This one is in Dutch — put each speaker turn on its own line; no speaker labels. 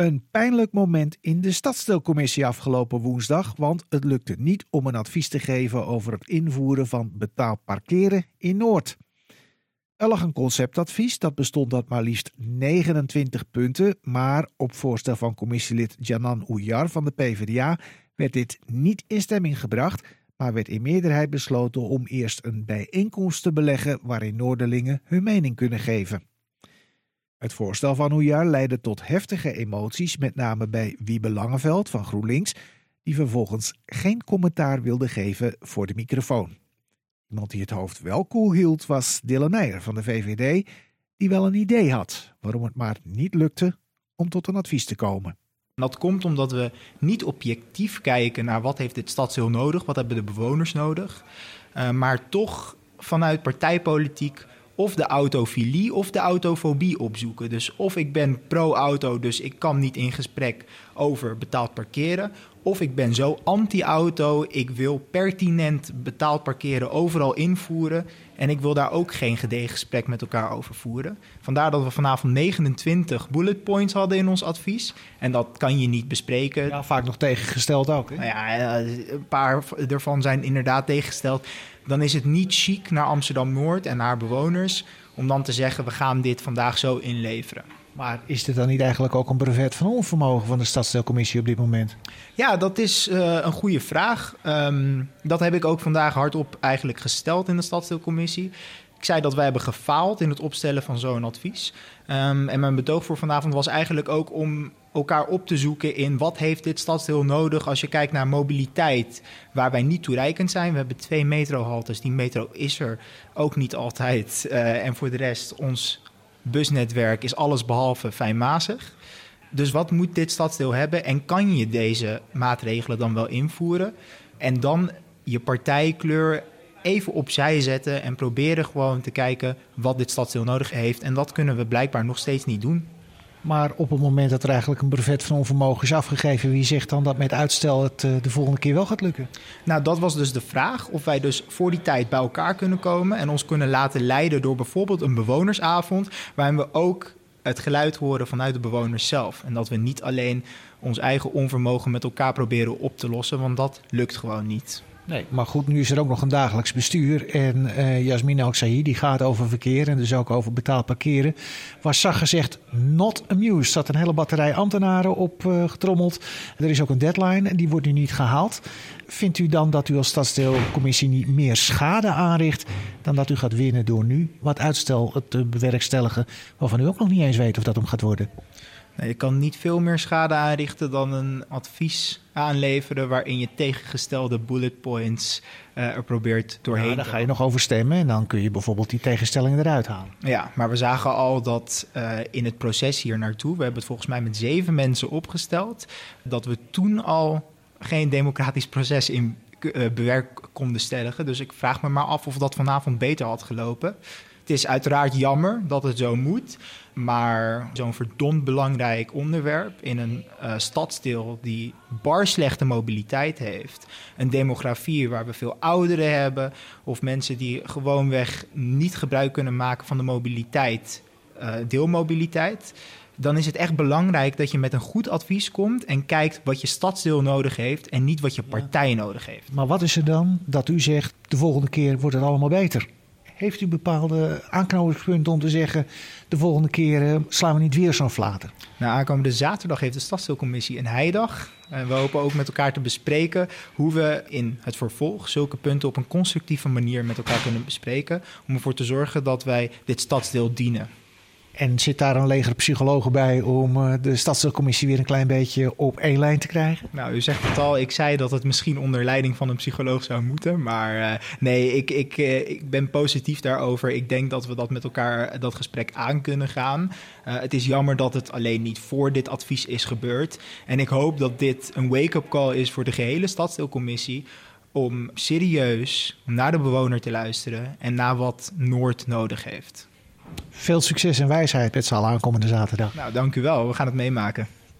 Een pijnlijk moment in de stadsdeelcommissie afgelopen woensdag, want het lukte niet om een advies te geven over het invoeren van betaald parkeren in Noord. Er lag een conceptadvies dat bestond uit maar liefst 29 punten, maar op voorstel van commissielid Janan Oujar van de PvdA werd dit niet in stemming gebracht, maar werd in meerderheid besloten om eerst een bijeenkomst te beleggen waarin Noorderlingen hun mening kunnen geven. Het voorstel van Hoejaar leidde tot heftige emoties, met name bij Wiebe Langeveld van GroenLinks, die vervolgens geen commentaar wilde geven voor de microfoon. Iemand die het hoofd wel koel hield was Dylan Meijer van de VVD, die wel een idee had waarom het maar niet lukte om tot een advies te komen.
Dat komt omdat we niet objectief kijken naar wat heeft dit stadsdeel nodig, wat hebben de bewoners nodig, uh, maar toch vanuit partijpolitiek of de autofilie of de autofobie opzoeken. Dus of ik ben pro-auto, dus ik kan niet in gesprek over betaald parkeren. Of ik ben zo anti-auto, ik wil pertinent betaald parkeren overal invoeren. En ik wil daar ook geen gedegen gesprek met elkaar over voeren. Vandaar dat we vanavond 29 bullet points hadden in ons advies. En dat kan je niet bespreken.
Ja, vaak nog tegengesteld ook. Hè?
Nou ja, een paar ervan zijn inderdaad tegengesteld. Dan is het niet chic naar Amsterdam-Noord en naar bewoners... om dan te zeggen, we gaan dit vandaag zo inleveren.
Maar is dit dan niet eigenlijk ook een brevet van onvermogen van de stadsdeelcommissie op dit moment?
Ja, dat is uh, een goede vraag. Um, dat heb ik ook vandaag hardop eigenlijk gesteld in de stadsdeelcommissie. Ik zei dat wij hebben gefaald in het opstellen van zo'n advies. Um, en mijn betoog voor vanavond was eigenlijk ook om elkaar op te zoeken in wat heeft dit stadsdeel nodig als je kijkt naar mobiliteit, waar wij niet toereikend zijn. We hebben twee metrohaltes, die metro is er ook niet altijd. Uh, en voor de rest, ons busnetwerk is alles behalve fijnmazig. Dus wat moet dit stadsdeel hebben en kan je deze maatregelen dan wel invoeren? En dan je partijkleur even opzij zetten en proberen gewoon te kijken wat dit stadsdeel nodig heeft. En dat kunnen we blijkbaar nog steeds niet doen.
Maar op het moment dat er eigenlijk een brevet van onvermogen is afgegeven, wie zegt dan dat met uitstel het eh, de volgende keer wel gaat lukken?
Nou, dat was dus de vraag of wij dus voor die tijd bij elkaar kunnen komen en ons kunnen laten leiden door bijvoorbeeld een bewonersavond, waarin we ook het geluid horen vanuit de bewoners zelf. En dat we niet alleen ons eigen onvermogen met elkaar proberen op te lossen, want dat lukt gewoon niet.
Nee, maar goed, nu is er ook nog een dagelijks bestuur. En uh, Jasmine Al-Sahi, die gaat over verkeer en dus ook over betaald parkeren. Was zag gezegd not amused. Er zat een hele batterij ambtenaren op uh, getrommeld. Er is ook een deadline en die wordt nu niet gehaald. Vindt u dan dat u als stadsdeelcommissie niet meer schade aanricht... dan dat u gaat winnen door nu wat uitstel te bewerkstelligen... waarvan u ook nog niet eens weet of dat om gaat worden?
Je kan niet veel meer schade aanrichten dan een advies aanleveren waarin je tegengestelde bullet points uh, er probeert doorheen. Ja,
dan ga je nog over stemmen en dan kun je bijvoorbeeld die tegenstellingen eruit halen.
Ja, maar we zagen al dat uh, in het proces hier naartoe, we hebben het volgens mij met zeven mensen opgesteld, dat we toen al geen democratisch proces in uh, bewerk konden stellen. Dus ik vraag me maar af of dat vanavond beter had gelopen. Het is uiteraard jammer dat het zo moet. Maar zo'n verdomd belangrijk onderwerp in een uh, stadsdeel die bar slechte mobiliteit heeft. Een demografie waar we veel ouderen hebben. Of mensen die gewoonweg niet gebruik kunnen maken van de mobiliteit, uh, deelmobiliteit. Dan is het echt belangrijk dat je met een goed advies komt en kijkt wat je stadsdeel nodig heeft en niet wat je partij nodig heeft.
Maar wat is er dan dat u zegt, de volgende keer wordt het allemaal beter? Heeft u bepaalde aanknopingspunten om te zeggen... de volgende keer uh, slaan we niet weer zo'n flater?
Nou, aankomende zaterdag heeft de Stadsdeelcommissie een heidag. En we hopen ook met elkaar te bespreken... hoe we in het vervolg zulke punten op een constructieve manier met elkaar kunnen bespreken... om ervoor te zorgen dat wij dit stadsdeel dienen.
En zit daar een leger psychologen bij om uh, de stadsdeelcommissie weer een klein beetje op één lijn te krijgen?
Nou, u zegt het al. Ik zei dat het misschien onder leiding van een psycholoog zou moeten. Maar uh, nee, ik, ik, uh, ik ben positief daarover. Ik denk dat we dat met elkaar dat gesprek aan kunnen gaan. het is jammer dat het alleen niet voor dit advies is gebeurd. En ik hoop dat dit een wake-up call is voor de gehele stadsdeelcommissie om serieus naar de bewoner te luisteren en naar wat Noord nodig heeft.
Veel succes en wijsheid met z'n allen aankomende zaterdag.
Nou, dank u wel. We gaan het meemaken.